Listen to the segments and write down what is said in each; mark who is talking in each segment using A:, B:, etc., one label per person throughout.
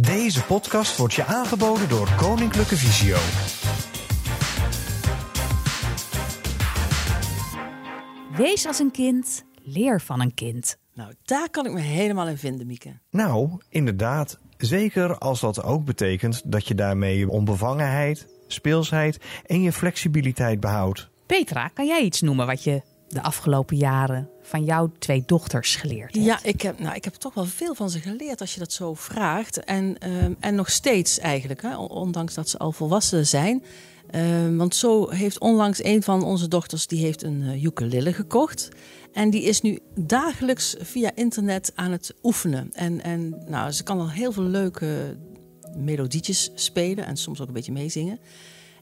A: Deze podcast wordt je aangeboden door Koninklijke Visio.
B: Wees als een kind, leer van een kind.
C: Nou, daar kan ik me helemaal in vinden, Mieke.
A: Nou, inderdaad. Zeker als dat ook betekent dat je daarmee je onbevangenheid, speelsheid en je flexibiliteit behoudt.
B: Petra, kan jij iets noemen wat je de afgelopen jaren van jouw twee dochters geleerd hebt?
C: Ja, ik heb, nou, ik heb toch wel veel van ze geleerd als je dat zo vraagt. En, ehm, en nog steeds eigenlijk, hè, ondanks dat ze al volwassen zijn. Ehm, want zo heeft onlangs een van onze dochters die heeft een uh, ukulele gekocht. En die is nu dagelijks via internet aan het oefenen. En, en nou, ze kan al heel veel leuke melodietjes spelen en soms ook een beetje meezingen.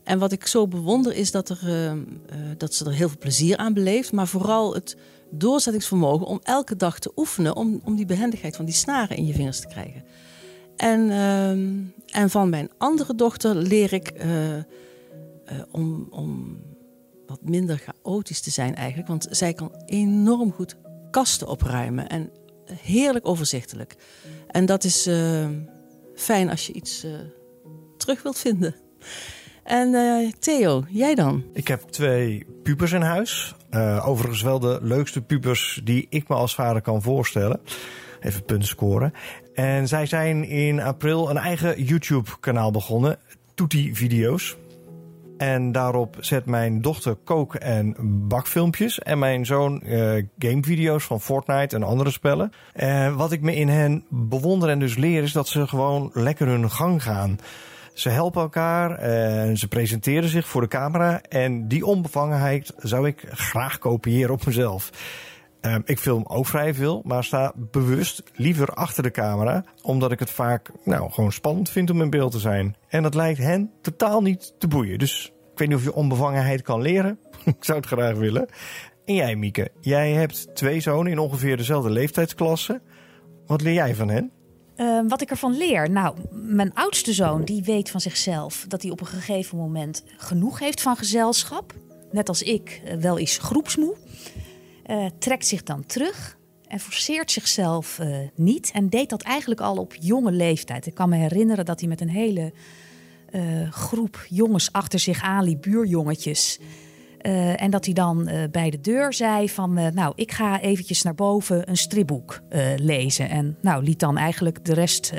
C: En wat ik zo bewonder is dat, er, uh, uh, dat ze er heel veel plezier aan beleeft. Maar vooral het doorzettingsvermogen om elke dag te oefenen. Om, om die behendigheid van die snaren in je vingers te krijgen. En, uh, en van mijn andere dochter leer ik om, om wat minder chaotisch te zijn eigenlijk. Want zij kan enorm goed kasten opruimen. En heerlijk overzichtelijk. En dat is fijn als je iets terug wilt vinden. En uh, Theo, jij dan?
A: Ik heb twee pubers in huis. Uh, overigens wel de leukste pubers die ik me als vader kan voorstellen. Even punten scoren. En zij zijn in april een eigen YouTube-kanaal begonnen. Toetie-video's. En daarop zet mijn dochter kook- en bakfilmpjes. En mijn zoon uh, gamevideo's van Fortnite en andere spellen. Uh, wat ik me in hen bewonder en dus leer is dat ze gewoon lekker hun gang gaan. Ze helpen elkaar en ze presenteren zich voor de camera. En die onbevangenheid zou ik graag kopiëren op mezelf. Um, ik film ook vrij veel, maar sta bewust liever achter de camera. Omdat ik het vaak nou, gewoon spannend vind om in beeld te zijn. En dat lijkt hen totaal niet te boeien. Dus ik weet niet of je onbevangenheid kan leren. ik zou het graag willen. En jij, Mieke, jij hebt twee zonen in ongeveer dezelfde leeftijdsklasse. Wat leer jij van hen?
B: Uh, wat ik ervan leer? Nou, mijn oudste zoon die weet van zichzelf dat hij op een gegeven moment genoeg heeft van gezelschap. Net als ik uh, wel eens groepsmoe. Uh, trekt zich dan terug en forceert zichzelf niet. En deed dat eigenlijk al op jonge leeftijd. Ik kan me herinneren dat hij met een hele groep jongens achter zich aanliep, buurjongetjes. Uh, en dat hij dan uh, bij de deur zei van... Uh, nou, ik ga eventjes naar boven een stripboek lezen. En nou, liet dan eigenlijk de rest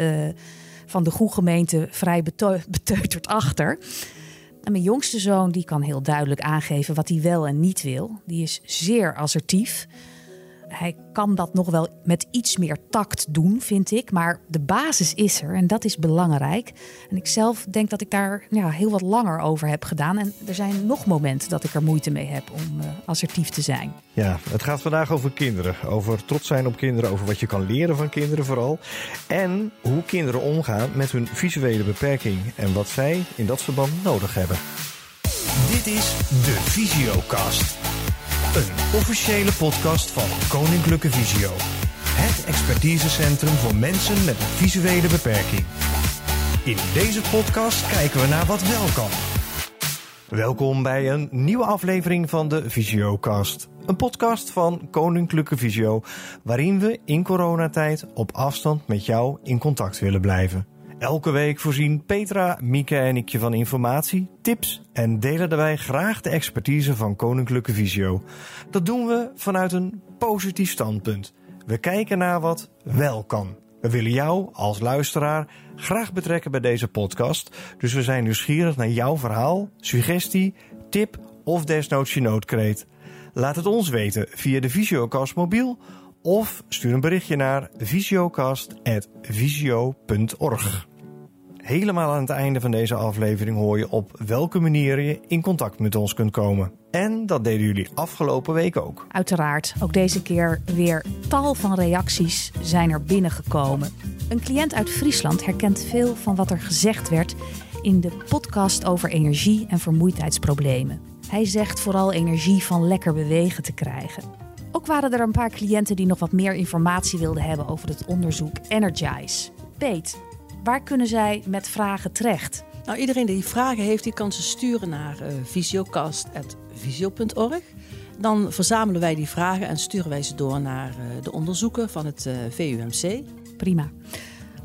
B: van de goede gemeente vrij beteuterd achter. En mijn jongste zoon die kan heel duidelijk aangeven wat hij wel en niet wil. Die is zeer assertief hij kan dat nog wel met iets meer tact doen, vind ik. Maar de basis is er en dat is belangrijk. En ik zelf denk dat ik daar ja, heel wat langer over heb gedaan. En er zijn nog momenten dat ik er moeite mee heb om uh, assertief te zijn.
A: Ja, het gaat vandaag over kinderen. Over trots zijn op kinderen, over wat je kan leren van kinderen vooral. En hoe kinderen omgaan met hun visuele beperking. En wat zij in dat verband nodig hebben. Dit is de Visiocast. Een officiële podcast van Koninklijke Visio. Het expertisecentrum voor mensen met een visuele beperking. In deze podcast kijken we naar wat wel kan. Welkom bij een nieuwe aflevering van de Visiocast. Een podcast van Koninklijke Visio, waarin we in coronatijd op afstand met jou in contact willen blijven. Elke week voorzien Petra, Mieke en ik je van informatie, tips en delen daarbij graag de expertise van Koninklijke Visio. Dat doen we vanuit een positief standpunt. We kijken naar wat wel kan. We willen jou als luisteraar graag betrekken bij deze podcast, dus we zijn nieuwsgierig naar jouw verhaal, suggestie, tip of desnoods je noodkreet. Laat het ons weten via de Visiocast mobiel of stuur een berichtje naar visiocast.visio.org. Helemaal aan het einde van deze aflevering hoor je op welke manier je in contact met ons kunt komen. En dat deden jullie afgelopen week ook.
B: Uiteraard, ook deze keer weer tal van reacties zijn er binnengekomen. Een cliënt uit Friesland herkent veel van wat er gezegd werd in de podcast over energie en vermoeidheidsproblemen. Hij zegt vooral energie van lekker bewegen te krijgen. Ook waren er een paar cliënten die nog wat meer informatie wilden hebben over het onderzoek Energize. Peet, waar kunnen zij met vragen terecht?
C: Nou, iedereen die vragen heeft, die kan ze sturen naar uh, visiocast.visio.org. Dan verzamelen wij die vragen en sturen wij ze door naar uh, de onderzoeken van het uh, VUMC.
B: Prima.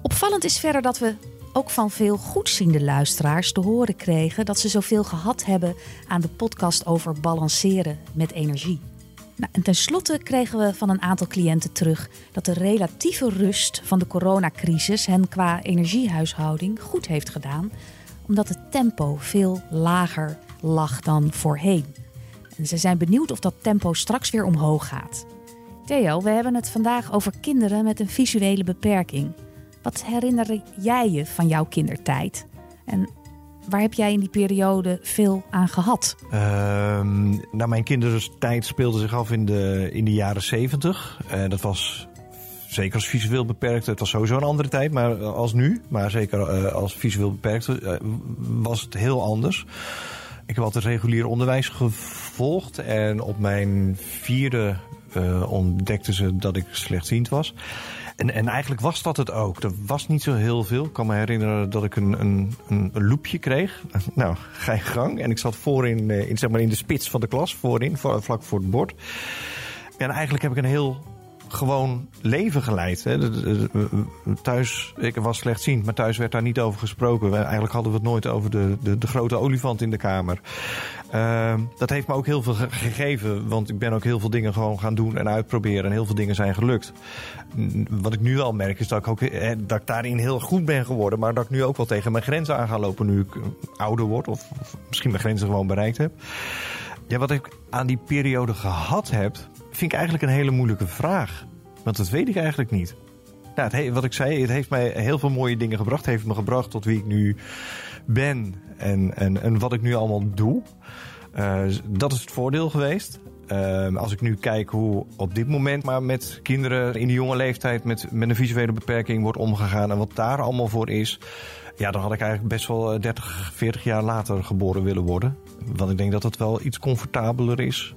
B: Opvallend is verder dat we ook van veel goedziende luisteraars te horen kregen dat ze zoveel gehad hebben aan de podcast over balanceren met energie. Nou, en tenslotte kregen we van een aantal cliënten terug dat de relatieve rust van de coronacrisis hen qua energiehuishouding goed heeft gedaan, omdat het tempo veel lager lag dan voorheen. En ze zijn benieuwd of dat tempo straks weer omhoog gaat. Theo, we hebben het vandaag over kinderen met een visuele beperking. Wat herinner jij je van jouw kindertijd? En waar heb jij in die periode veel aan gehad?
A: Nou, mijn kindertijd speelde zich af in de, in de jaren zeventig. Uh, dat was zeker als visueel beperkt. Het was sowieso een andere tijd maar als nu. Maar zeker uh, als visueel beperkt uh, was het heel anders. Ik heb altijd regulier onderwijs gevolgd. En op mijn vierde uh, ontdekten ze dat ik slechtziend was. En, en eigenlijk was dat het ook. Er was niet zo heel veel. Ik kan me herinneren dat ik een, een, een, loepje kreeg. Nou, ga je gang. En ik zat voorin, in, zeg maar in de spits van de klas, voorin, vlak voor het bord. En eigenlijk heb ik een heel gewoon leven geleid. Hè. Thuis, ik was slechtziend, maar thuis werd daar niet over gesproken. Eigenlijk hadden we het nooit over de, de, de grote olifant in de kamer. Uh, dat heeft me ook heel veel gegeven, want ik ben ook heel veel dingen gewoon gaan doen en uitproberen. En heel veel dingen zijn gelukt. Wat ik nu al merk is dat ik, ook, dat ik daarin heel goed ben geworden. Maar dat ik nu ook wel tegen mijn grenzen aan ga lopen nu ik ouder word. Of, of misschien mijn grenzen gewoon bereikt heb. Ja, wat ik aan die periode gehad heb, vind ik eigenlijk een hele moeilijke vraag. Want dat weet ik eigenlijk niet. Nou, het, wat ik zei, het heeft mij heel veel mooie dingen gebracht. Het heeft me gebracht tot wie ik nu ben en, en, en wat ik nu allemaal doe. Uh, dat is het voordeel geweest. Uh, als ik nu kijk hoe op dit moment maar met kinderen in de jonge leeftijd met, met een visuele beperking wordt omgegaan en wat daar allemaal voor is. Ja, dan had ik eigenlijk best wel 30, 40 jaar later geboren willen worden. Want ik denk dat het wel iets comfortabeler is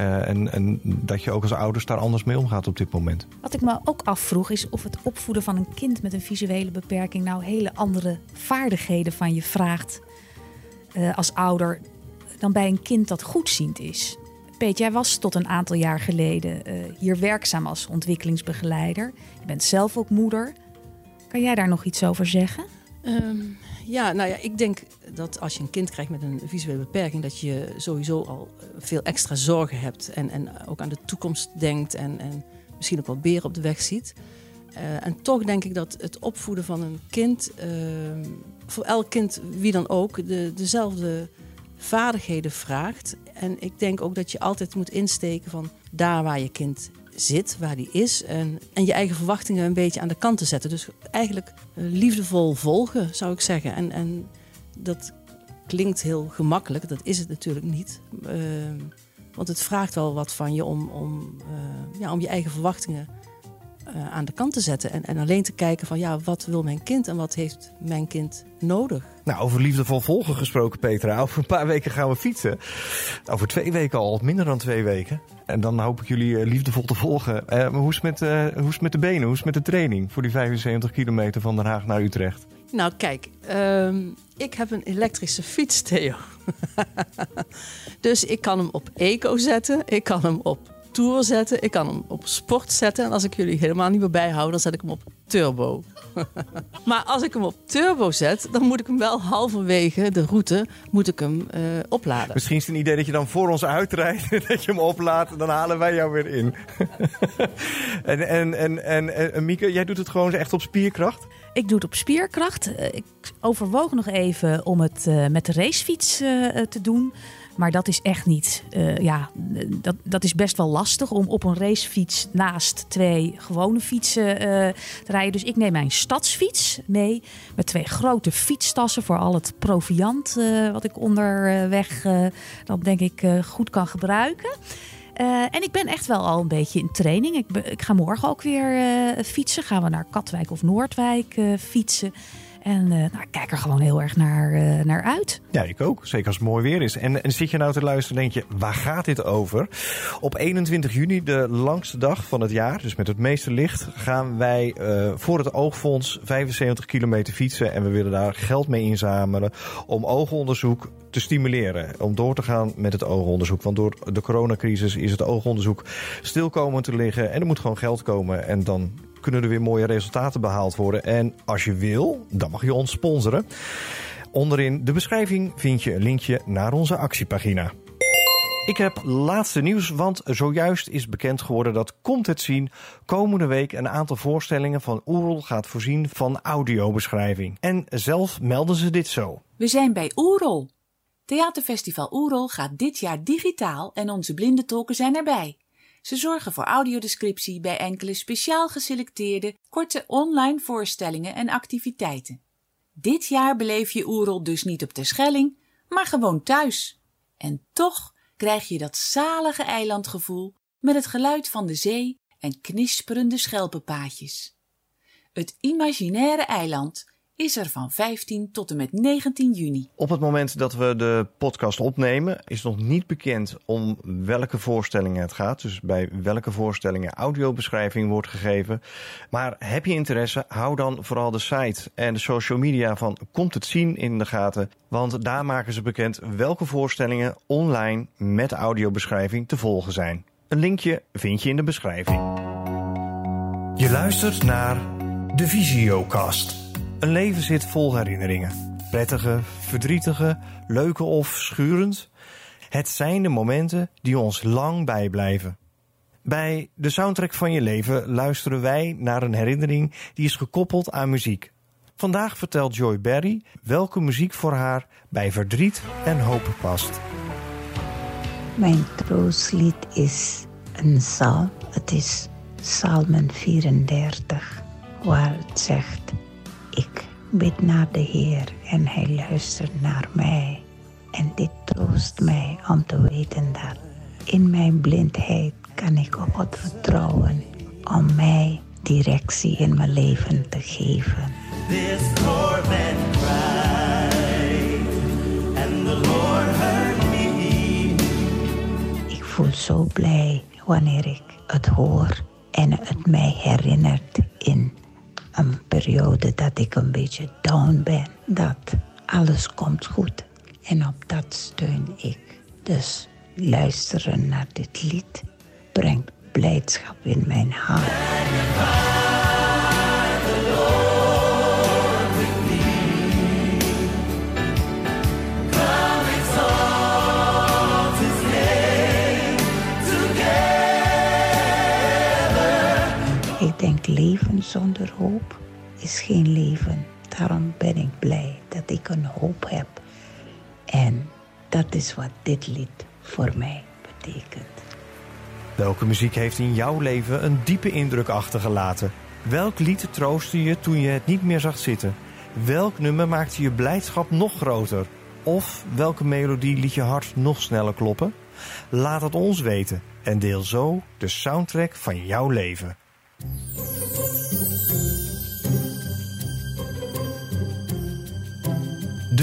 A: uh, en, en, dat je ook als ouders daar anders mee omgaat op dit moment.
B: Wat ik me ook afvroeg is of het opvoeden van een kind met een visuele beperking nou hele andere vaardigheden van je vraagt uh, als ouder dan bij een kind dat goedziend is. Peet, jij was tot een aantal jaar geleden uh, hier werkzaam als ontwikkelingsbegeleider. Je bent zelf ook moeder. Kan jij daar nog iets over zeggen?
C: Um, ja, nou ja, ik denk dat als je een kind krijgt met een visuele beperking, dat je sowieso al veel extra zorgen hebt. En, en ook aan de toekomst denkt en, en misschien ook wel beren op de weg ziet. Uh, en toch denk ik dat het opvoeden van een kind, uh, voor elk kind, wie dan ook, de, dezelfde vaardigheden vraagt. En ik denk ook dat je altijd moet insteken van daar waar je kind zit, waar die is. En, en je eigen verwachtingen een beetje aan de kant te zetten. Dus eigenlijk eh, liefdevol volgen, zou ik zeggen. En, en dat klinkt heel gemakkelijk, dat is het natuurlijk niet. Uh, want het vraagt wel wat van je om, om, uh, ja, om je eigen verwachtingen uh, aan de kant te zetten. En, en alleen te kijken van ja, wat wil mijn kind en wat heeft mijn kind nodig.
A: Nou, over liefdevol volgen gesproken, Petra. Over een paar weken gaan we fietsen. Over twee weken al, minder dan twee weken. En dan hoop ik jullie uh, liefdevol te volgen. Uh, maar hoe is, met, uh, hoe is het met de benen? Hoe is het met de training voor die 75 kilometer van Den Haag naar Utrecht?
C: Nou, kijk, um, ik heb een elektrische fiets, Theo. dus ik kan hem op eco zetten. Ik kan hem op tour zetten. Ik kan hem op sport zetten. En als ik jullie helemaal niet meer bijhoud, dan zet ik hem op turbo. maar als ik hem op turbo zet, dan moet ik hem wel halverwege de route moet ik hem, uh, opladen.
A: Misschien is het een idee dat je dan voor ons uitrijdt, dat je hem oplaadt, dan halen wij jou weer in. en, en, en, en, en Mieke, jij doet het gewoon echt op spierkracht?
B: Ik doe het op spierkracht. Ik overwoog nog even om het uh, met de racefiets uh, te doen. Maar dat is echt niet. Ja, dat, dat is best wel lastig om op een racefiets naast twee gewone fietsen te rijden. Dus ik neem mijn stadsfiets mee met twee grote fietstassen voor al het proviant wat ik onderweg dan denk ik goed kan gebruiken. Uh, en ik ben echt wel al een beetje in training. Ik, ik ga morgen ook weer uh, fietsen. Gaan we naar Katwijk of Noordwijk uh, fietsen. En uh, nou, kijk er gewoon heel erg naar, uh, naar uit.
A: Ja, ik ook. Zeker als het mooi weer is. En, en zit je nou te luisteren denk je, waar gaat dit over? Op 21 juni, de langste dag van het jaar, dus met het meeste licht, gaan wij uh, voor het Oogfonds 75 kilometer fietsen. En we willen daar geld mee inzamelen om oogonderzoek te stimuleren. Om door te gaan met het oogonderzoek. Want door de coronacrisis is het oogonderzoek stil komen te liggen. En er moet gewoon geld komen. En dan kunnen er weer mooie resultaten behaald worden. En als je wil, dan mag je ons sponsoren. Onderin de beschrijving vind je een linkje naar onze actiepagina. Ik heb laatste nieuws, want zojuist is bekend geworden dat Komt het Zien komende week een aantal voorstellingen van Oerol gaat voorzien van audiobeschrijving. En zelf melden ze dit zo.
D: We zijn bij Oerol. Theaterfestival Oerol gaat dit jaar digitaal en onze blinde tolken zijn erbij. Ze zorgen voor audiodescriptie bij enkele speciaal geselecteerde korte online voorstellingen en activiteiten. Dit jaar beleef je Oerol dus niet op Terschelling, maar gewoon thuis. En toch krijg je dat zalige eilandgevoel met het geluid van de zee en knisperende schelpenpaadjes. Het imaginaire eiland is er van 15 tot en met 19 juni.
A: Op het moment dat we de podcast opnemen, is nog niet bekend om welke voorstellingen het gaat. Dus bij welke voorstellingen audiobeschrijving wordt gegeven. Maar heb je interesse, hou dan vooral de site en de social media van Komt het Zien in de gaten. Want daar maken ze bekend welke voorstellingen online met audiobeschrijving te volgen zijn. Een linkje vind je in de beschrijving. Je luistert naar de Visiocast. Een leven zit vol herinneringen. Prettige, verdrietige, leuke of schurend. Het zijn de momenten die ons lang bijblijven. Bij de soundtrack van je leven luisteren wij naar een herinnering die is gekoppeld aan muziek. Vandaag vertelt Joy Berry welke muziek voor haar bij verdriet en hoop past.
E: Mijn troostlied is een psalm. Het is Psalmen 34, waar het zegt: bid naar de Heer en Hij luistert naar mij. En dit troost mij om te weten dat in mijn blindheid kan ik op God vertrouwen om mij directie in mijn leven te geven.
F: This poor man cried, and the Lord heard me.
E: Ik voel zo blij wanneer ik het hoor en het mij herinnert in een periode dat ik een beetje down ben. Dat alles komt goed en op dat steun ik. Dus luisteren naar dit lied brengt blijdschap in mijn hart. Leven zonder hoop is geen leven. Daarom ben ik blij dat ik een hoop heb. En dat is wat dit lied voor mij betekent.
A: Welke muziek heeft in jouw leven een diepe indruk achtergelaten? Welk lied troostte je toen je het niet meer zag zitten? Welk nummer maakte je blijdschap nog groter? Of welke melodie liet je hart nog sneller kloppen? Laat het ons weten en deel zo de soundtrack van jouw leven.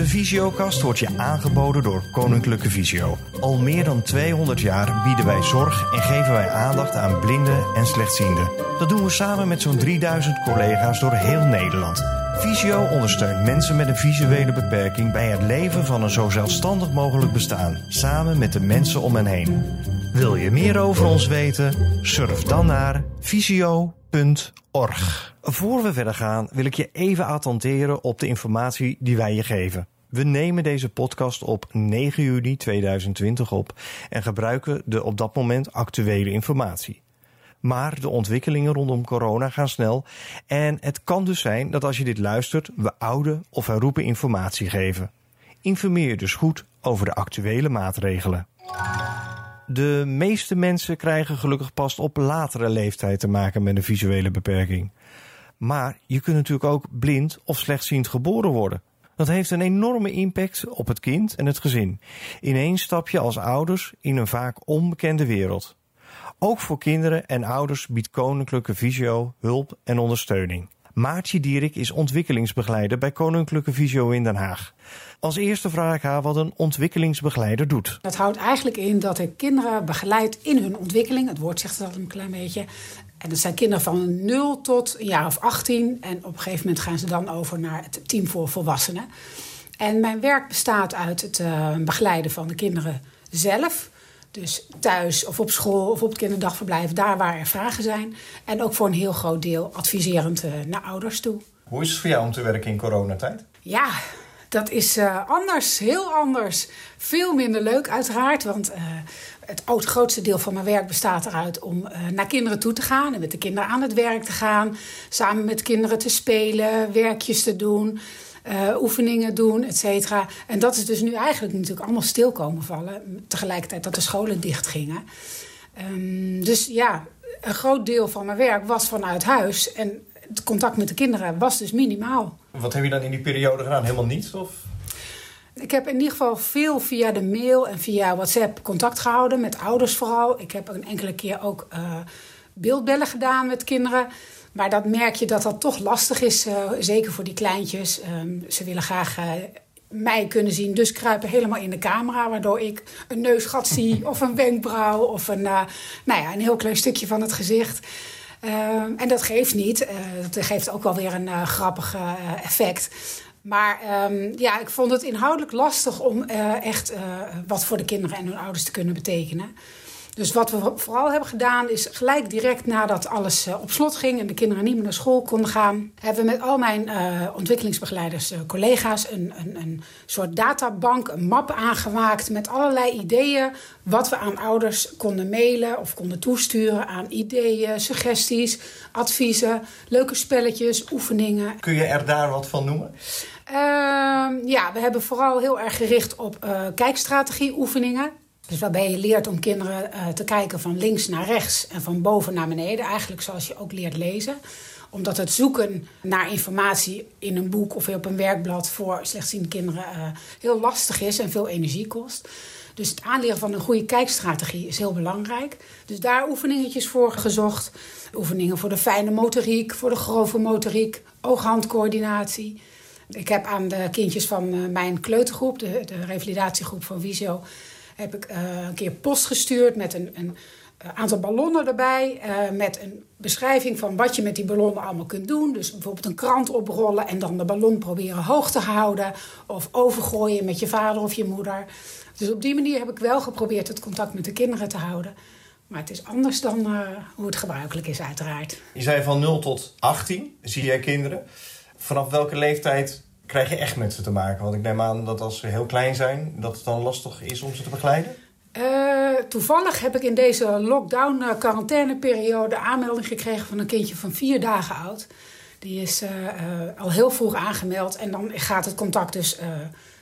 A: De Visiokast wordt je aangeboden door Koninklijke Visio. Al meer dan 200 jaar bieden wij zorg en geven wij aandacht aan blinden en slechtzienden. Dat doen we samen met zo'n 3000 collega's door heel Nederland. Visio ondersteunt mensen met een visuele beperking bij het leven van een zo zelfstandig mogelijk bestaan, samen met de mensen om hen heen. Wil je meer over ons weten? Surf dan naar visio.org. Voor we verder gaan wil ik je even attenderen op de informatie die wij je geven. We nemen deze podcast op 9 juni 2020 op en gebruiken de op dat moment actuele informatie. Maar de ontwikkelingen rondom corona gaan snel en het kan dus zijn dat als je dit luistert, we oude of herroepen informatie geven. Informeer je dus goed over de actuele maatregelen. De meeste mensen krijgen gelukkig pas op latere leeftijd te maken met een visuele beperking. Maar je kunt natuurlijk ook blind of slechtziend geboren worden. Dat heeft een enorme impact op het kind en het gezin. Ineens stap je als ouders in een vaak onbekende wereld. Ook voor kinderen en ouders biedt Koninklijke Visio hulp en ondersteuning. Maartje Dierik is ontwikkelingsbegeleider bij Koninklijke Visio in Den Haag. Als eerste vraag ik haar wat een ontwikkelingsbegeleider doet.
G: Dat houdt eigenlijk in dat ik kinderen begeleid in hun ontwikkeling. Het woord zegt al een klein beetje. En dat zijn kinderen van 0 tot een jaar of 18. En op een gegeven moment gaan ze dan over naar het team voor volwassenen. En mijn werk bestaat uit het uh, begeleiden van de kinderen zelf. Dus thuis of op school of op het kinderdagverblijf, daar waar er vragen zijn. En ook voor een heel groot deel adviserend eh, naar ouders toe.
A: Hoe is het voor jou om te werken in coronatijd?
G: Ja, dat is eh, anders, heel anders. Veel minder leuk uiteraard, want eh, het grootste deel van mijn werk bestaat eruit om eh, naar kinderen toe te gaan en met de kinderen aan het werk te gaan, samen met kinderen te spelen, werkjes te doen, eh, oefeningen doen, et cetera. En dat is dus nu eigenlijk natuurlijk allemaal stil komen vallen, tegelijkertijd dat de scholen dicht gingen. Ehm, dus ja, een groot deel van mijn werk was vanuit huis en het contact met de kinderen was dus minimaal.
A: Wat heb je dan in die periode gedaan? Helemaal niets? Of?
G: Ik heb in ieder geval veel via de mail en via WhatsApp contact gehouden met ouders vooral. Ik heb een enkele keer ook eh, beeldbellen gedaan met kinderen. Maar dat merk je dat dat toch lastig is, eh, zeker voor die kleintjes. Ehm, ze willen graag eh, mij kunnen zien, dus kruipen helemaal in de camera, waardoor ik een neusgat zie of een wenkbrauw of een, nou ja, een heel klein stukje van het gezicht. Ehm, en dat geeft niet. Dat geeft ook wel weer een grappig effect. Maar ehm, ja, ik vond het inhoudelijk lastig om eh, echt eh, wat voor de kinderen en hun ouders te kunnen betekenen. Dus wat we vooral hebben gedaan is gelijk direct nadat alles eh, op slot ging en de kinderen niet meer naar school konden gaan, hebben we met al mijn eh, ontwikkelingsbegeleiders, collega's, een, een, een soort databank, een map aangemaakt met allerlei ideeën wat we aan ouders konden mailen of konden toesturen aan ideeën, suggesties, adviezen, leuke spelletjes, oefeningen.
A: Kun je er daar wat van noemen?
G: Ehm, ja, we hebben vooral heel erg gericht op eh kijkstrategie oefeningen. Dus waarbij je leert om kinderen eh, te kijken van links naar rechts en van boven naar beneden. Eigenlijk zoals je ook leert lezen. Omdat het zoeken naar informatie in een boek of op een werkblad voor slechtziende kinderen eh, heel lastig is en veel energie kost. Dus het aanleren van een goede kijkstrategie is heel belangrijk. Dus daar oefeningetjes voor gezocht. Oefeningen voor de fijne motoriek, voor de grove motoriek, oog-handcoördinatie. Ik heb aan de kindjes van eh, mijn kleutergroep, de, de revalidatiegroep van Visio, heb ik eh, een keer post gestuurd met een, een eh, aantal ballonnen erbij. met een beschrijving van wat je met die ballonnen allemaal kunt doen. Dus bijvoorbeeld een krant oprollen en dan de ballon proberen hoog te houden. Of overgooien met je vader of je moeder. Dus op die manier heb ik wel geprobeerd het contact met de kinderen te houden. Maar het is anders dan hoe het gebruikelijk is, uiteraard.
A: Je zei van 0 tot 18 zie jij kinderen. Vanaf welke leeftijd krijg je echt met ze te maken? Want ik neem aan dat als ze heel klein zijn, dat het dan lastig is om ze te begeleiden.
G: Eh, toevallig heb ik in deze lockdown-quarantaineperiode aanmelding gekregen van een kindje van vier dagen oud. Die is eh, eh, al heel vroeg aangemeld en dan gaat het contact dus eh,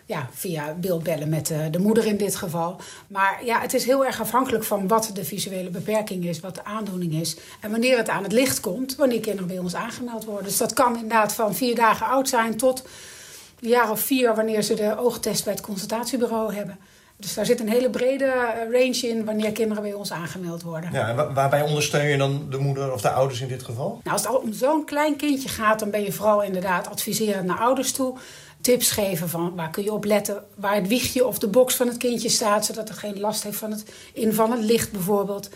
G: ja, via beeldbellen met eh, de moeder in dit geval. Maar ja, het is heel erg afhankelijk van wat de visuele beperking is, wat de aandoening is. En wanneer het aan het licht komt, wanneer kinderen bij ons aangemeld worden. Dus dat kan inderdaad van vier dagen oud zijn tot een jaar of vier wanneer ze de oogtest bij het consultatiebureau hebben. Dus daar zit een hele brede eh, range in wanneer kinderen bij ons aangemeld worden.
A: Ja, en wa- waarbij ondersteun je dan de moeder of de ouders in dit geval?
G: Nou, als het al om zo'n klein kindje gaat, dan ben je vooral inderdaad adviserend naar ouders toe. Tips geven van waar kun je op letten, waar het wiegje of de box van het kindje staat, zodat het geen last heeft van het invallend licht bijvoorbeeld.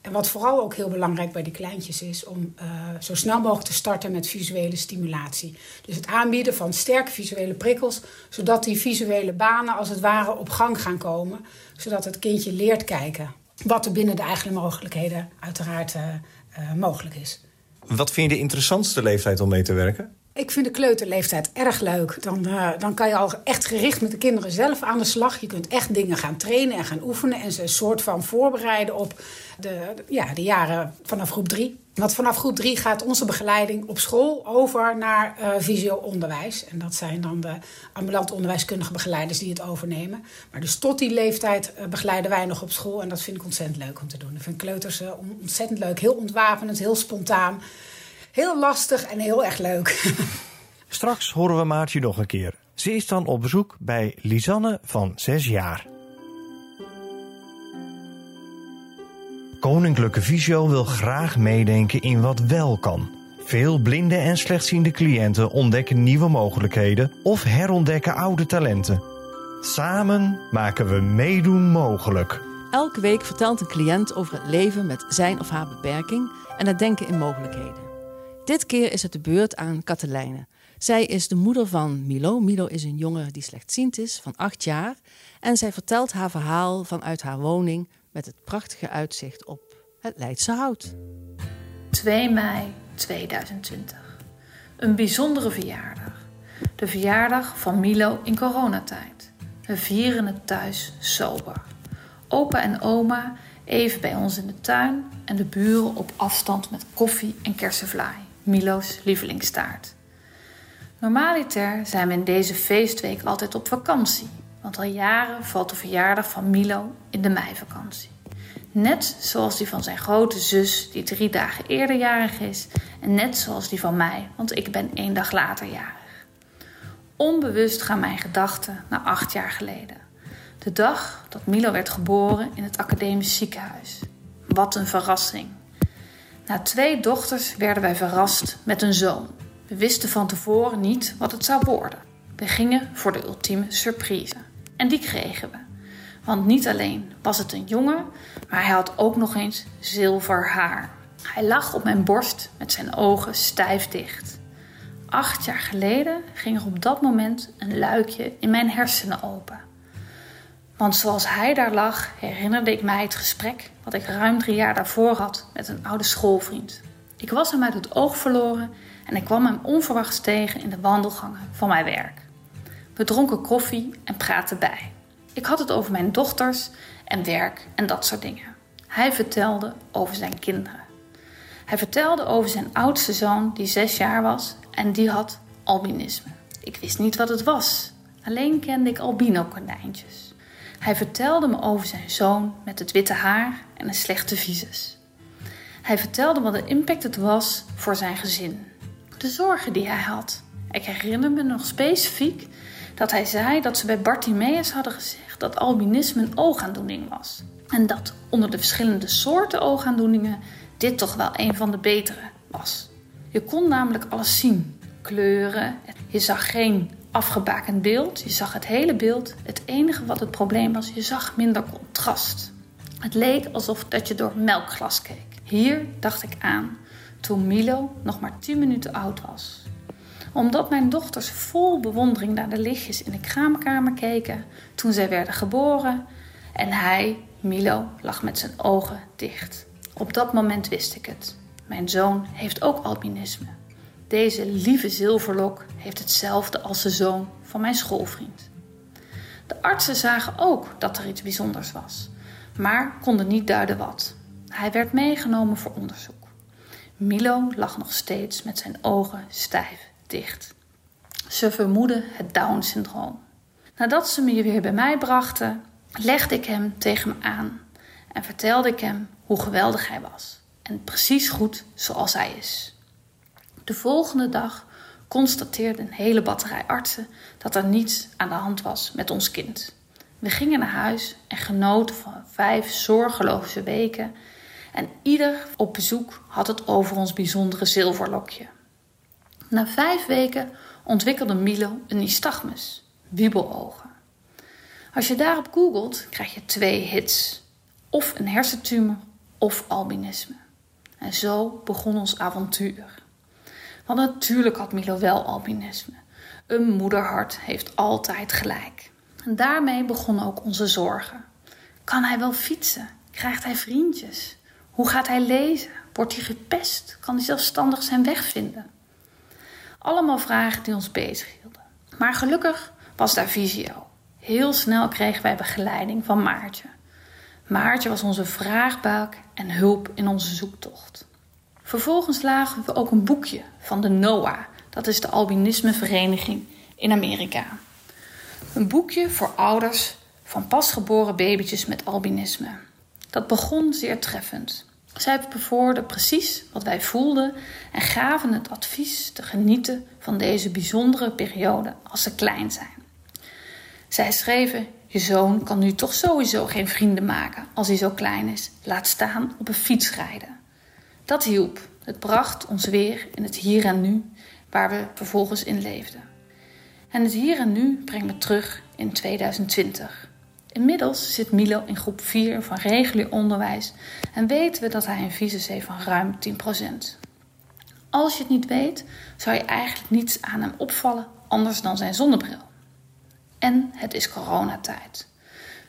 G: En wat vooral ook heel belangrijk bij die kleintjes is, om eh, zo snel mogelijk te starten met visuele stimulatie. Dus het aanbieden van sterke visuele prikkels, zodat die visuele banen als het ware op gang gaan komen, zodat het kindje leert kijken. Wat er binnen de eigen mogelijkheden uiteraard eh, eh, mogelijk is.
A: Wat vind je de interessantste leeftijd om mee te werken?
G: Ik vind de kleuterleeftijd erg leuk. Dan, eh, dan kan je al echt gericht met de kinderen zelf aan de slag. Je kunt echt dingen gaan trainen en gaan oefenen. En ze een soort van voorbereiden op de, ja, de jaren vanaf groep drie. Want vanaf groep drie gaat onze begeleiding op school over naar eh visio-onderwijs. En dat zijn dan de ambulant onderwijskundige begeleiders die het overnemen. Maar dus tot die leeftijd eh, begeleiden wij nog op school. En dat vind ik ontzettend leuk om te doen. Ik vind kleuters on- ontzettend leuk. Heel ontwapenend, heel spontaan. Heel lastig en heel erg leuk.
A: Straks horen we Maartje nog een keer. Ze is dan op bezoek bij Lisanne van 6 jaar. Koninklijke Visio wil graag meedenken in wat wel kan. Veel blinde en slechtziende cliënten ontdekken nieuwe mogelijkheden of herontdekken oude talenten. Samen maken we meedoen mogelijk.
C: Elke week vertelt een cliënt over het leven met zijn of haar beperking en het denken in mogelijkheden. Dit keer is het de beurt aan Katelijne. Zij is de moeder van Milo. Milo is een jongen die slechtziend is, van acht jaar. En zij vertelt haar verhaal vanuit haar woning met het prachtige uitzicht op het Leidse Hout.
H: 2 mei 2020. Een bijzondere verjaardag. De verjaardag van Milo in coronatijd. We vieren het thuis sober. Opa en oma even bij ons in de tuin en de buren op afstand met koffie en kersenvlaai. Milo's lievelingstaart. Normaliter zijn we in deze feestweek altijd op vakantie, want al jaren valt de verjaardag van Milo in de meivakantie. Net zoals die van zijn grote zus, die drie dagen eerder jarig is, en net zoals die van mij, want ik ben één dag later jarig. Onbewust gaan mijn gedachten naar acht jaar geleden. De dag dat Milo werd geboren in het academisch ziekenhuis. Wat een verrassing. Na twee dochters werden wij verrast met een zoon. We wisten van tevoren niet wat het zou worden. We gingen voor de ultieme surprise. En die kregen we. Want niet alleen was het een jongen, maar hij had ook nog eens zilver haar. Hij lag op mijn borst met zijn ogen stijf dicht. Acht jaar geleden ging er op dat moment een luikje in mijn hersenen open. Want zoals hij daar lag, herinnerde ik mij het gesprek wat ik ruim drie jaar daarvoor had met een oude schoolvriend. Ik was hem uit het oog verloren en ik kwam hem onverwachts tegen in de wandelgangen van mijn werk. We dronken koffie en praatten bij. Ik had het over mijn dochters en werk en dat soort dingen. Hij vertelde over zijn kinderen. Hij vertelde over zijn oudste zoon, die zes jaar was en die had albinisme. Ik wist niet wat het was, alleen kende ik albino-konijntjes. Hij vertelde me over zijn zoon met het witte haar en een slechte visus. Hij vertelde wat de impact het was voor zijn gezin. De zorgen die hij had. Ik herinner me nog specifiek dat hij zei dat ze bij Bartimeus hadden gezegd dat albinisme een oogaandoening was. En dat onder de verschillende soorten oogaandoeningen dit toch wel een van de betere was. Je kon namelijk alles zien: kleuren. Je zag geen afgebakend beeld, je zag het hele beeld. Het enige wat het probleem was, je zag minder contrast. Het leek alsof dat je door melkglas keek. Hier dacht ik aan toen Milo nog maar 10 minuten oud was. Omdat mijn dochters vol bewondering naar de lichtjes in de kraamkamer keken toen zij werden geboren en hij, Milo, lag met zijn ogen dicht. Op dat moment wist ik het. Mijn zoon heeft ook albinisme. Deze lieve zilverlok heeft hetzelfde als de zoon van mijn schoolvriend. De artsen zagen ook dat er iets bijzonders was, maar konden niet duiden wat. Hij werd meegenomen voor onderzoek. Milo lag nog steeds met zijn ogen stijf dicht. Ze vermoedden het Down-syndroom. Nadat ze me weer bij mij brachten, legde ik hem tegen me aan en vertelde ik hem hoe geweldig hij was en precies goed zoals hij is. De volgende dag constateerde een hele batterij artsen dat er niets aan de hand was met ons kind. We gingen naar huis en genoten van vijf zorgeloze weken en ieder op bezoek had het over ons bijzondere zilverlokje. Na vijf weken ontwikkelde Milo een nystagmus, wiebelogen. Als je daarop googelt, krijg je twee hits. Of een hersentumor of albinisme. En zo begon ons avontuur. Want natuurlijk had Milo wel albinisme. Een moederhart heeft altijd gelijk. En daarmee begonnen ook onze zorgen. Kan hij wel fietsen? Krijgt hij vriendjes? Hoe gaat hij lezen? Wordt hij gepest? Kan hij zelfstandig zijn weg vinden? Allemaal vragen die ons bezighielden. Maar gelukkig was daar visio. Heel snel kregen wij begeleiding van Maartje. Maartje was onze vraagbuik en hulp in onze zoektocht. Vervolgens lagen we ook een boekje van de NOAA, dat is de albinismevereniging in Amerika. Een boekje voor ouders van pasgeboren babytjes met albinisme. Dat begon zeer treffend. Zij bevoorden precies wat wij voelden en gaven het advies te genieten van deze bijzondere periode als ze klein zijn. Zij schreven: Je zoon kan nu toch sowieso geen vrienden maken als hij zo klein is, laat staan op een fiets rijden. Dat hielp. Het bracht ons weer in het hier en nu, waar we vervolgens in leefden. En het hier en nu brengt me terug in 2020. Inmiddels zit Milo in groep 4 van regulier onderwijs en weten we dat hij een visus heeft van ruim 10%. Als je het niet weet, zou je eigenlijk niets aan hem opvallen anders dan zijn zonnebril. En het is coronatijd.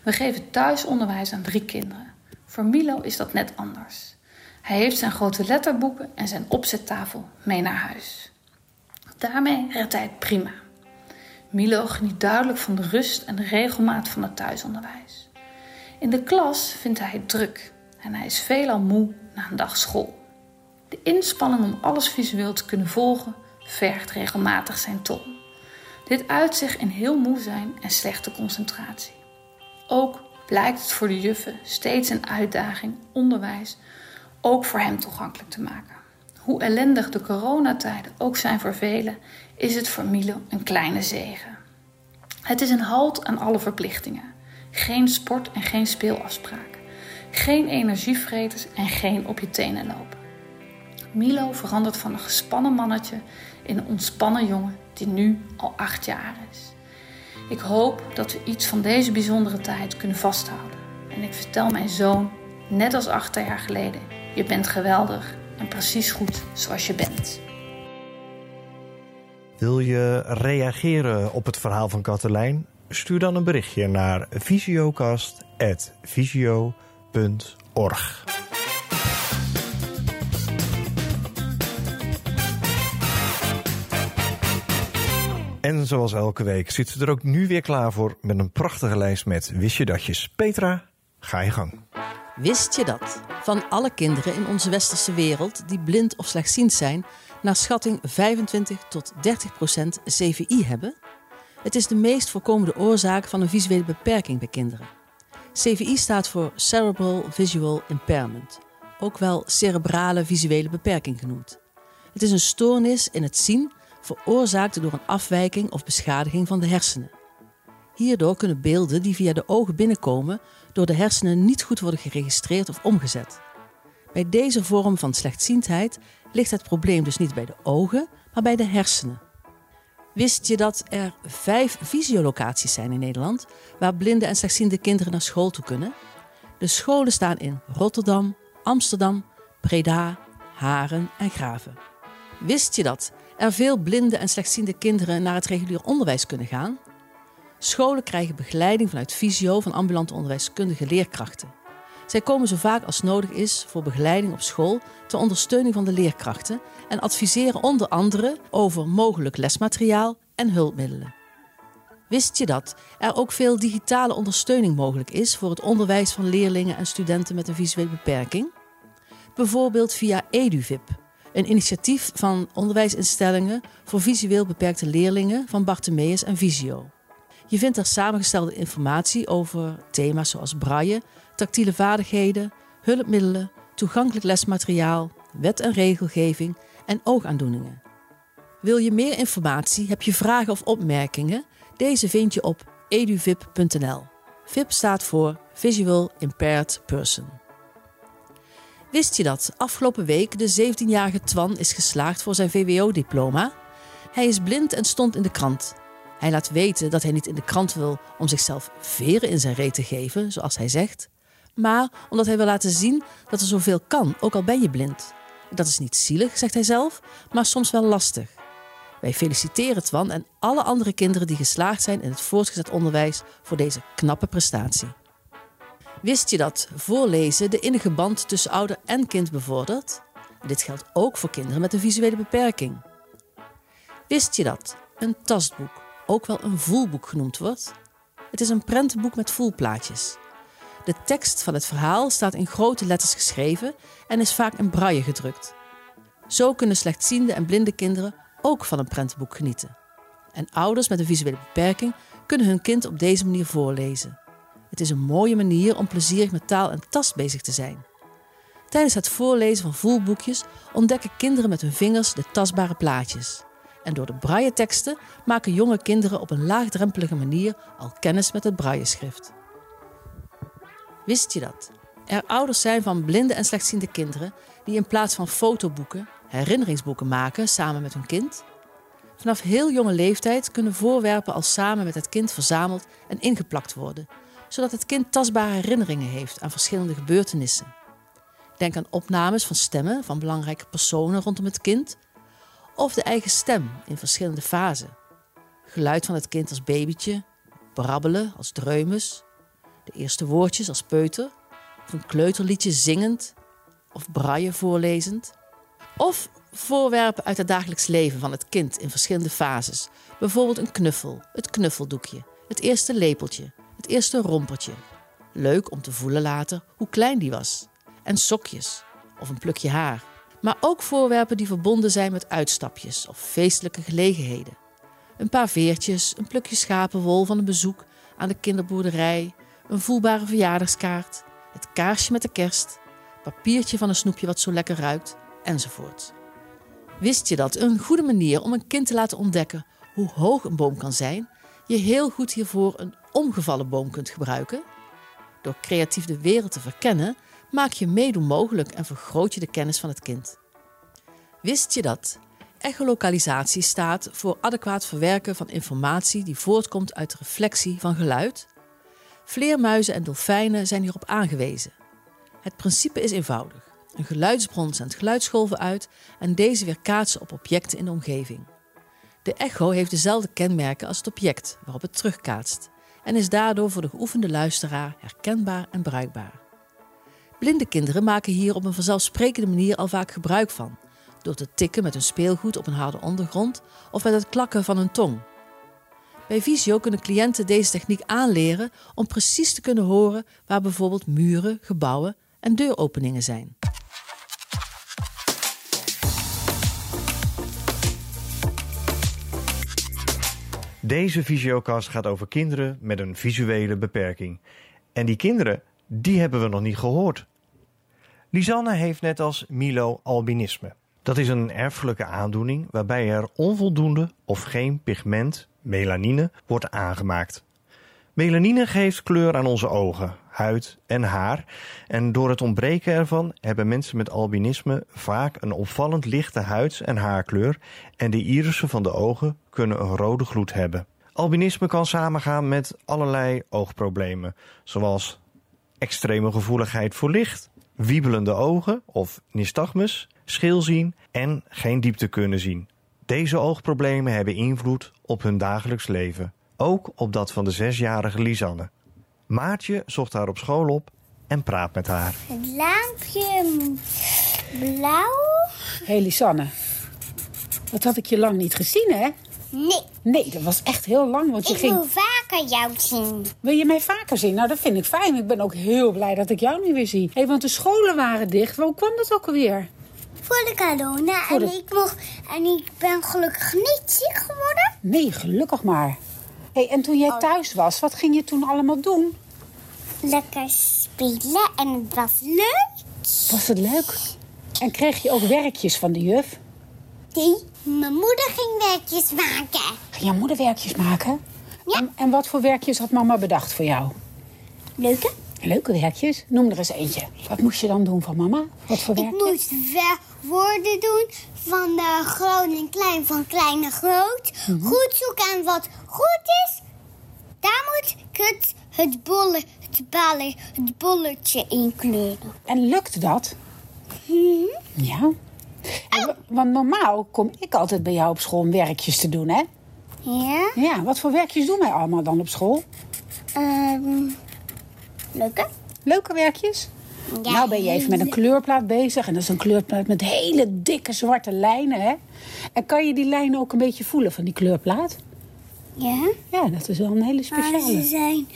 H: We geven thuisonderwijs aan drie kinderen. Voor Milo is dat net anders. Hij heeft zijn grote letterboeken en zijn opzettafel mee naar huis. Daarmee redt hij het prima. Milo geniet duidelijk van de rust en de regelmaat van het thuisonderwijs. In de klas vindt hij het druk en hij is veelal moe na een dag school. De inspanning om alles visueel te kunnen volgen vergt regelmatig zijn tol. Dit uit zich in heel moe zijn en slechte concentratie. Ook blijkt het voor de juffen steeds een uitdaging onderwijs ook voor hem toegankelijk te maken. Hoe ellendig de coronatijden ook zijn voor velen, is het voor Milo een kleine zegen. Het is een halt aan alle verplichtingen. Geen sport en geen speelafspraken. Geen energievreters en geen op je tenen lopen. Milo verandert van een gespannen mannetje in een ontspannen jongen die nu al acht jaar is. Ik hoop dat we iets van deze bijzondere tijd kunnen vasthouden. En ik vertel mijn zoon, net als acht jaar geleden, je bent geweldig en precies goed zoals je bent.
A: Wil je reageren op het verhaal van Katelijn? Stuur dan een berichtje naar visiocast.visio.org. En zoals elke week zitten we er ook nu weer klaar voor met een prachtige lijst met wist je datjes. Petra, ga je gang.
C: Wist je dat? Van alle kinderen in onze westerse wereld die blind of slechtziend zijn, naar schatting 25 tot 30 procent CVI hebben? Het is de meest voorkomende oorzaak van een visuele beperking bij kinderen. CVI staat voor Cerebral Visual Impairment, ook wel cerebrale visuele beperking genoemd. Het is een stoornis in het zien veroorzaakt door een afwijking of beschadiging van de hersenen. Hierdoor kunnen beelden die via de ogen binnenkomen door de hersenen niet goed worden geregistreerd of omgezet. Bij deze vorm van slechtziendheid ligt het probleem dus niet bij de ogen, maar bij de hersenen. Wist je dat er vijf visiolocaties zijn in Nederland waar blinde en slechtziende kinderen naar school toe kunnen? De scholen staan in Rotterdam, Amsterdam, Breda, Haren en Graven. Wist je dat er veel blinde en slechtziende kinderen naar het regulier onderwijs kunnen gaan? Scholen krijgen begeleiding vanuit visio van ambulante onderwijskundige leerkrachten. Zij komen zo vaak als nodig is voor begeleiding op school ter ondersteuning van de leerkrachten en adviseren onder andere over mogelijk lesmateriaal en hulpmiddelen. Wist je dat er ook veel digitale ondersteuning mogelijk is voor het onderwijs van leerlingen en studenten met een visuele beperking? Bijvoorbeeld via EduVip, een initiatief van onderwijsinstellingen voor visueel beperkte leerlingen van Bartemeus en Visio. Je vindt daar samengestelde informatie over thema's zoals braille, tactiele vaardigheden, hulpmiddelen, toegankelijk lesmateriaal, wet en regelgeving en oogaandoeningen. Wil je meer informatie, heb je vragen of opmerkingen? Deze vind je op eduvip.nl. VIP staat voor Visual Impaired Person. Wist je dat afgelopen week de 17-jarige Twan is geslaagd voor zijn VWO-diploma? Hij is blind en stond in de krant. Hij laat weten dat hij niet in de krant wil om zichzelf veren in zijn reet te geven, zoals hij zegt, maar omdat hij wil laten zien dat er zoveel kan, ook al ben je blind. Dat is niet zielig, zegt hij zelf, maar soms wel lastig. Wij feliciteren Twan en alle andere kinderen die geslaagd zijn in het voortgezet onderwijs voor deze knappe prestatie. Wist je dat voorlezen de innige band tussen ouder en kind bevordert? Dit geldt ook voor kinderen met een visuele beperking. Wist je dat een tastboek ook wel een voelboek genoemd wordt? Het is een prentenboek met voelplaatjes. De tekst van het verhaal staat in grote letters geschreven en is vaak in braille gedrukt. Zo kunnen slechtziende en blinde kinderen ook van een prentenboek genieten. En ouders met een visuele beperking kunnen hun kind op deze manier voorlezen. Het is een mooie manier om plezierig met taal en tast bezig te zijn. Tijdens het voorlezen van voelboekjes ontdekken kinderen met hun vingers de tastbare plaatjes. En door de braille-teksten maken jonge kinderen op een laagdrempelige manier al kennis met het brailleschrift. Wist je dat? Er ouders zijn van blinde en slechtziende kinderen die in plaats van fotoboeken herinneringsboeken maken samen met hun kind? Vanaf heel jonge leeftijd kunnen voorwerpen al samen met het kind verzameld en ingeplakt worden, zodat het kind tastbare herinneringen heeft aan verschillende gebeurtenissen. Denk aan opnames van stemmen van belangrijke personen rondom het kind, of de eigen stem in verschillende fasen. Geluid van het kind als babytje, brabbelen als dreumes, de eerste woordjes als peuter, of een kleuterliedje zingend of braille voorlezend. Of voorwerpen uit het dagelijks leven van het kind in verschillende fases. Bijvoorbeeld een knuffel, het knuffeldoekje, het eerste lepeltje, het eerste rompertje. Leuk om te voelen later hoe klein die was. En sokjes of een plukje haar. Maar ook voorwerpen die verbonden zijn met uitstapjes of feestelijke gelegenheden. Een paar veertjes, een plukje schapenwol van een bezoek aan de kinderboerderij, een voelbare verjaardagskaart, het kaarsje met de kerst, papiertje van een snoepje wat zo lekker ruikt, enzovoort. Wist je dat een goede manier om een kind te laten ontdekken hoe hoog een boom kan zijn, je heel goed hiervoor een omgevallen boom kunt gebruiken? Door creatief de wereld te verkennen, maak je meedoen mogelijk en vergroot je de kennis van het kind. Wist je dat echolocalisatie staat voor adequaat verwerken van informatie die voortkomt uit reflectie van geluid? Vleermuizen en dolfijnen zijn hierop aangewezen. Het principe is eenvoudig. Een geluidsbron zendt geluidsgolven uit en deze weer kaatsen op objecten in de omgeving. De echo heeft dezelfde kenmerken als het object waarop het terugkaatst en is daardoor voor de geoefende luisteraar herkenbaar en bruikbaar. Blinde kinderen maken hier op een vanzelfsprekende manier al vaak gebruik van, door te tikken met hun speelgoed op een harde ondergrond of met het klakken van hun tong. Bij Visio kunnen cliënten deze techniek aanleren om precies te kunnen horen waar bijvoorbeeld muren, gebouwen en deuropeningen zijn.
A: Deze visiocast gaat over kinderen met een visuele beperking. En die kinderen, die hebben we nog niet gehoord. Lisanne heeft net als Milo albinisme. Dat is een erfelijke aandoening waarbij er onvoldoende of geen pigment, melanine, wordt aangemaakt. Melanine geeft kleur aan onze ogen, huid en haar. En door het ontbreken ervan hebben mensen met albinisme vaak een opvallend lichte huids- en haarkleur. En de irissen van de ogen kunnen een rode gloed hebben. Albinisme kan samengaan met allerlei oogproblemen, zoals extreme gevoeligheid voor licht, wiebelende ogen of nystagmus, scheelzien en geen diepte kunnen zien. Deze oogproblemen hebben invloed op hun dagelijks leven, ook op dat van de zesjarige Lisanne. Maartje zocht haar op school op en praat met haar.
I: Het laampje blauw?
G: Hé hey, Lisanne, dat had ik je lang niet gezien, hè?
I: Nee,
G: Nee, dat was echt heel lang, want je
I: ik
G: ging...
I: wil vaker jou zien.
G: Wil je mij vaker zien? Nou, dat vind ik fijn. Ik ben ook heel blij dat ik jou nu weer zie. Hé, want de scholen waren dicht. Hoe kwam dat ook alweer?
I: Voor de corona.
G: Voor de-
I: En, ik mocht, en ik ben gelukkig niet ziek geworden.
G: Nee, gelukkig maar. Hé, en toen jij thuis was, wat ging je toen allemaal doen?
I: Lekker spelen en het was leuk.
G: Was het leuk? En kreeg je ook werkjes van de juf?
I: Nee, mijn moeder ging werkjes maken.
G: Ging jouw moeder werkjes maken?
I: Ja.
G: En, en wat voor werkjes had mama bedacht voor jou?
I: Leuke?
G: Leuke werkjes? Noem er eens eentje. Wat moest je dan doen van mama? Wat voor
I: Ik
G: werkjes?
I: moest we- woorden doen van de groot en klein, van klein naar groot.
G: Mhm.
I: Goed zoeken en wat goed is. Daar moet ik het, het, bolle, het, ballen, het bolletje in kleuren.
G: En lukt dat?
I: Mhm.
G: Ja. En wa- Want normaal kom ik altijd bij jou op school om werkjes te doen, hè?
I: Ja?
G: Ja, wat voor werkjes doen wij allemaal dan op school?
I: Ehm leuke?
G: Leuke werkjes?
I: Ja,
G: nou ben je even met een kleurplaat bezig. En dat is een kleurplaat met hele dikke zwarte lijnen, hè? En kan je die lijnen ook een beetje voelen van die kleurplaat?
I: Ja?
G: Ja, dat is wel een hele
I: Maar ze
G: speciale.
I: zijn...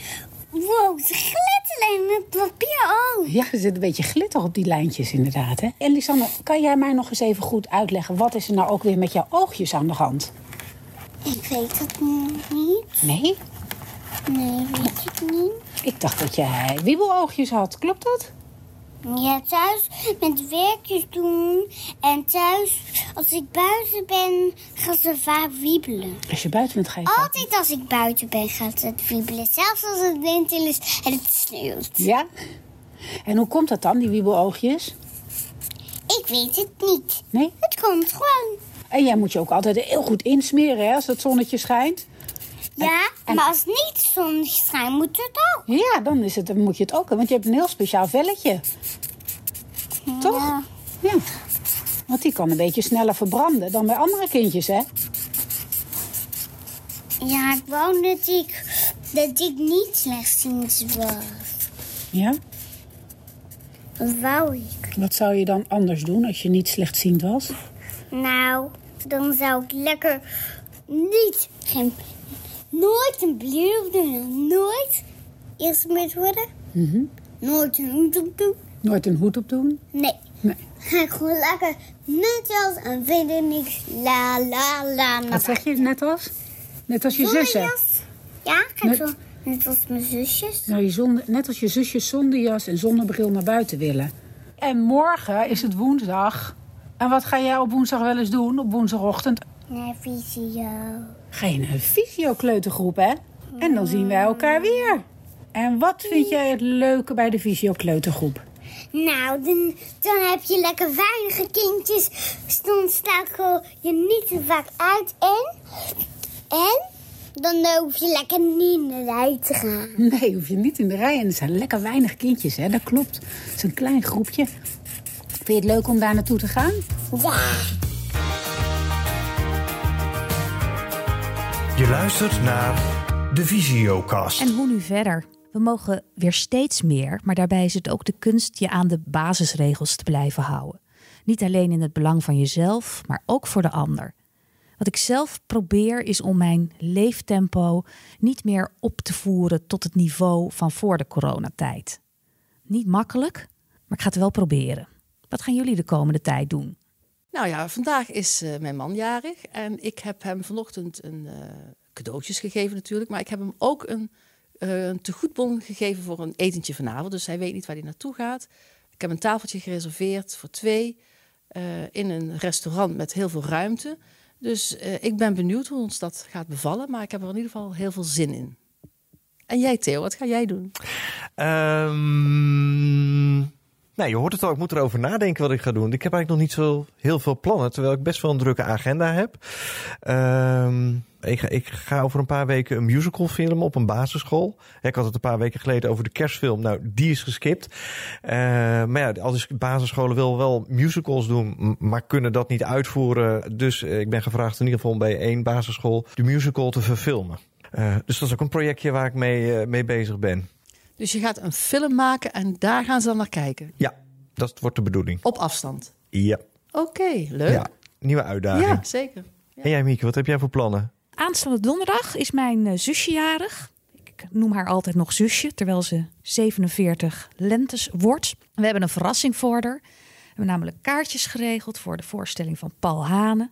I: Wow, ze glitteren met papier ook.
G: Ja, er zit een beetje glitter op die lijntjes inderdaad, hè? En Lisanne, kan jij mij nog eens even goed uitleggen... wat is er nou ook weer met jouw oogjes aan de hand?
I: Ik weet het niet.
G: Nee?
I: Nee, weet ik niet.
G: Ik dacht dat jij wiebeloogjes had. Klopt dat?
I: Ja, thuis met werkjes doen. En thuis, als ik buiten ben, gaat ze vaak wiebelen.
G: Als je buiten bent, ga je vaak-
I: Altijd als ik buiten ben, gaat het wiebelen. Zelfs als het winter is en het sneeuwt.
G: Ja? En hoe komt dat dan, die wiebeloogjes?
I: Ik weet het niet.
G: Nee?
I: Het komt gewoon.
G: En jij moet je ook altijd heel goed insmeren, hè, als het zonnetje schijnt.
I: Ja,
G: en-
I: maar als het niet zonnetje schijnt, moet het ook.
G: Ja, dan, is het, dan moet je het ook, want je hebt een heel speciaal velletje. Toch?
I: Ja.
G: Want die kan een beetje sneller verbranden dan bij andere kindjes, hè?
I: Ja, ik wou dat ik, dat ik niet slechtziend was.
G: Ja.
I: Wou ik.
G: Wat zou je dan anders doen als je niet slechtziend was?
I: Nou, dan zou ik lekker niet, geen, nooit een bril doen. Nooit eerst met worden. Nooit een hoed op doen.
G: Nooit een hoed op doen?
I: Nee.
G: Nee.
I: Ga ik gewoon lekker net als en verder niks. La la la.
G: Wat zeg je, net als? Net als je
I: Zonder
G: zussen?
I: jas. Ja, ga
G: Net-
I: ik zo. Net als mijn zusjes.
G: Nou, je zonder, net als je zusjes zonder jas en zonder bril naar buiten willen. En morgen is het woensdag. En wat ga jij op woensdag wel eens doen, op woensdagochtend?
I: Naar visio.
G: Ga je naar een fysiokleutergroep, hè? En dan zien wij elkaar weer. En wat vind jij het leuke bij de fysiokleutergroep?
I: Nou, dan, dan heb je lekker weinige kindjes. Dus dan stakel je niet te vaak uit. En, en dan hoef je lekker niet naar de rij te gaan.
G: Nee, hoef je niet in de rij. En er zijn lekker weinig kindjes, hè? Dat klopt. Het is een klein groepje. Vind je het leuk om daar naartoe te gaan?
I: Ja.
A: Je luistert naar de Visiocast.
B: En hoe nu verder? We mogen weer steeds meer, maar daarbij is het ook de kunst je aan de basisregels te blijven houden. Niet alleen in het belang van jezelf, maar ook voor de ander. Wat ik zelf probeer is om mijn leeftempo niet meer op te voeren tot het niveau van voor de coronatijd. Niet makkelijk, maar ik ga het wel proberen. Wat gaan jullie de komende tijd doen?
C: Nou ja, vandaag is eh, mijn man jarig en ik heb hem vanochtend een eh, cadeautjes gegeven natuurlijk, maar ik heb hem ook een, eh een tegoedbon gegeven voor een etentje vanavond, dus hij weet niet waar hij naartoe gaat. Ik heb een tafeltje gereserveerd voor twee eh, in een restaurant met heel veel ruimte. Dus eh, ik ben benieuwd hoe ons dat gaat bevallen, maar ik heb er in ieder geval heel veel zin in. En jij Theo, wat ga jij doen?
A: Ehm, nou, je hoort het al, ik moet erover nadenken wat ik ga doen. Ik heb eigenlijk nog niet zo heel veel plannen, terwijl ik best wel een drukke agenda heb. Ehm, ik, ga, ik ga over een paar weken een musical filmen op een basisschool. Ik had het een paar weken geleden over de kerstfilm. Nou, die is geskipt. Eh, maar ja, al die basisscholen willen wel musicals doen, maar kunnen dat niet uitvoeren. Dus eh, ik ben gevraagd in ieder geval bij één basisschool de musical te verfilmen. Eh, dus dat is ook een projectje waar ik mee, mee bezig ben.
C: Dus je gaat een film maken en daar gaan ze dan naar kijken.
A: Ja, dat wordt de bedoeling.
C: Op afstand.
A: Ja,
C: Oké, leuk.
A: ja. nieuwe uitdaging.
C: Ja, zeker.
A: En jij Mieke, wat heb jij voor plannen?
B: Aanstaande donderdag is mijn eh, zusje jarig. Ik noem haar altijd nog zusje, terwijl ze 47 lentes wordt. We hebben een verrassing voor haar. We hebben namelijk kaartjes geregeld voor de voorstelling van Paul Hane.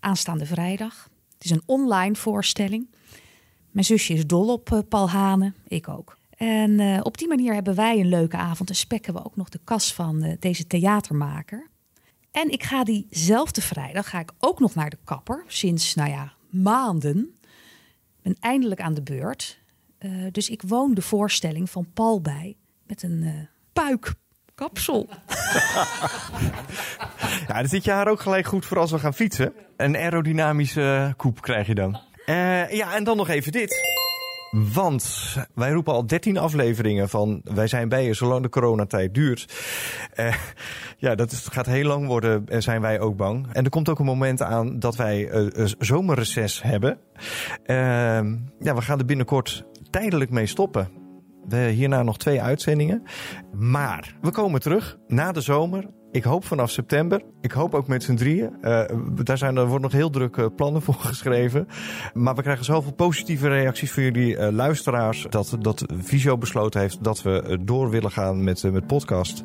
B: Aanstaande vrijdag. Het is een online voorstelling. Mijn zusje is dol op eh, Paul Hane, ik ook. En eh, op die manier hebben wij een leuke avond en spekken we ook nog de kas van eh, deze theatermaker. En ik ga diezelfde vrijdag ga ik ook nog naar de kapper. Sinds, nou ja, maanden. Ben eindelijk aan de beurt. Eh, dus ik woon de voorstelling van Paul bij. Met een eh puikkapsel.
A: Ja, dan zit je haar ook gelijk goed voor als we gaan fietsen. Een aerodynamische koep krijg je dan. Ja, en dan nog even dit. Want wij roepen al 13 afleveringen van wij zijn bij je zolang de coronatijd duurt. Eh, ja, dat gaat heel lang worden, eh, zijn wij ook bang. En er komt ook een moment aan dat wij een zomerreces hebben. Ehm, ja, we gaan er binnenkort tijdelijk mee stoppen. We hierna nog twee uitzendingen. Maar we komen terug na de zomer. Ik hoop vanaf september. Ik hoop ook met z'n drieën. Eh, daar zijn, er worden nog heel drukke plannen voor geschreven. Maar we krijgen zoveel positieve reacties van jullie eh, luisteraars. Dat, dat Visio besloten heeft dat we eh, door willen gaan met, eh, met podcast.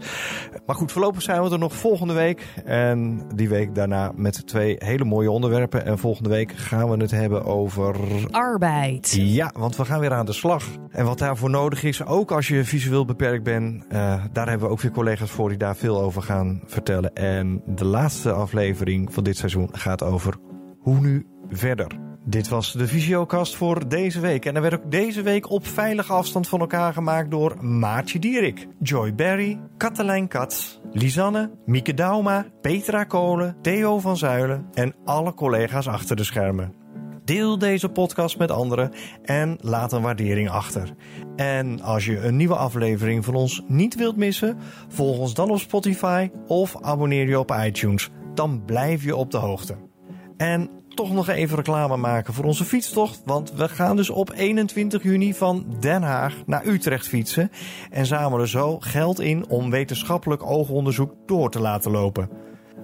A: Maar goed, voorlopig zijn we er nog volgende week. En die week daarna met twee hele mooie onderwerpen. En volgende week gaan we het hebben over
B: Arbeid.
A: ja, want we gaan weer aan de slag. En wat daarvoor nodig is, ook als je visueel beperkt bent, eh, daar hebben we ook weer collega's voor die daar veel over gaan vertellen. En de laatste aflevering van dit seizoen gaat over hoe nu verder. Dit was de Visiocast voor deze week. En er werd ook deze week op veilige afstand van elkaar gemaakt door Maartje Dierik, Joy Berry, Katelijn Katz, Lisanne, Mieke Dauma, Petra Kolen, Theo van Zuilen en alle collega's achter de schermen. Deel deze podcast met anderen en laat een waardering achter. En als je een nieuwe aflevering van ons niet wilt missen, volg ons dan op Spotify of abonneer je op iTunes. Dan blijf je op de hoogte. En toch nog even reclame maken voor onze fietstocht. Want we gaan dus op 21 juni van Den Haag naar Utrecht fietsen. En zamelen zo geld in om wetenschappelijk oogonderzoek door te laten lopen.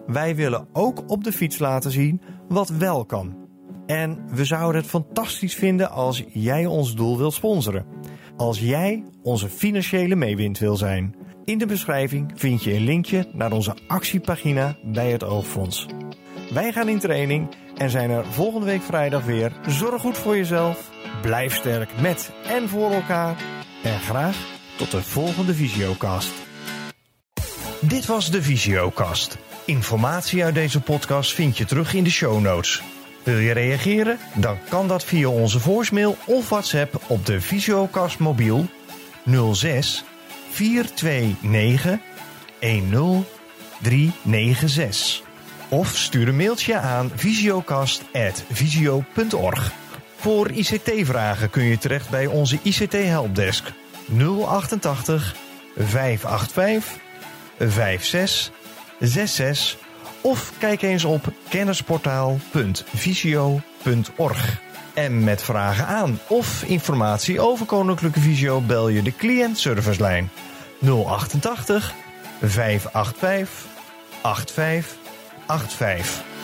A: Wij willen ook op de fiets laten zien wat wel kan. En we zouden het fantastisch vinden als jij ons doel wilt sponsoren. Als jij onze financiële meewind wil zijn. In de beschrijving vind je een linkje naar onze actiepagina bij het Oogfonds. Wij gaan in training en zijn er volgende week vrijdag weer. Zorg goed voor jezelf, blijf sterk met en voor elkaar. En graag tot de volgende Visiocast. Dit was de Visiocast. Informatie uit deze podcast vind je terug in de show notes. Wil je reageren? Dan kan dat via onze voicemail of WhatsApp op de Visiocast mobiel 06 429 10396. Of stuur een mailtje aan visiocast.visio.org. Voor ICT-vragen kun je terecht bij onze ICT-helpdesk 088 585 5666 of kijk eens op kennisportaal.visio.org. En met vragen aan of informatie over Koninklijke Visio bel je de cliëntservicelijn 088 585 8585.